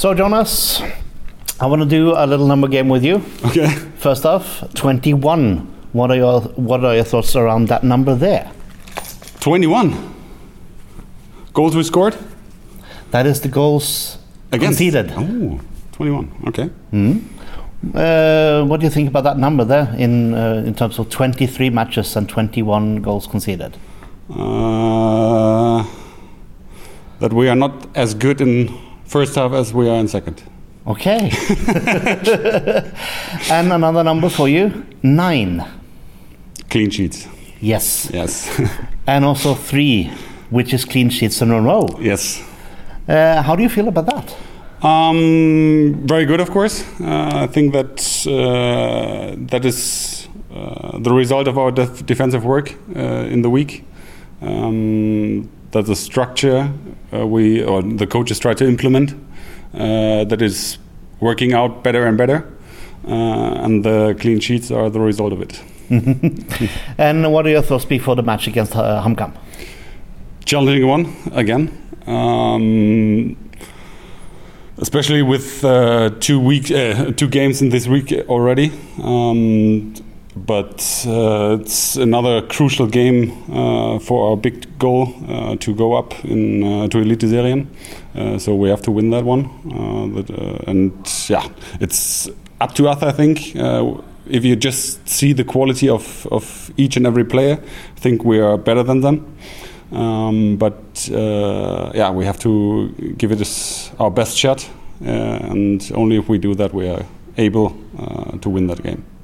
So, Jonas, I want to do a little number game with you. Okay. First off, 21. What are your What are your thoughts around that number there? 21. Goals we scored? That is the goals Against? conceded. Oh, 21. Okay. Uh, what do you think about that number there in uh, in terms of 23 matches and 21 goals conceded? Uh, that we are not as good in first half as we are in second. Okay. and another number for you, nine. Clean sheets. Yes. Yes. And also three, which is clean sheets in a row. yes. Uh, how do you feel about that? Um, very good, of course. Uh, I think that uh, that is uh, the result of our def- defensive work uh, in the week. Um, that the structure uh, we or the coaches try to implement uh, that is working out better and better, uh, and the clean sheets are the result of it. And what are your thoughts before the match against uh, Hamkam? challenging one again. Um, especially with uh, two week, uh, two games in this week already. Um, but uh, it's another crucial game uh, for our big goal uh, to go up in uh, to Eliteserien. Uh, so we have to win that one. Uh, and yeah, it's up to us. I think. If you just see the quality of, of each and every player, I think we are better than them. Um, but yeah, we have to give it our best shot, and only if we do that, we are able to win that game.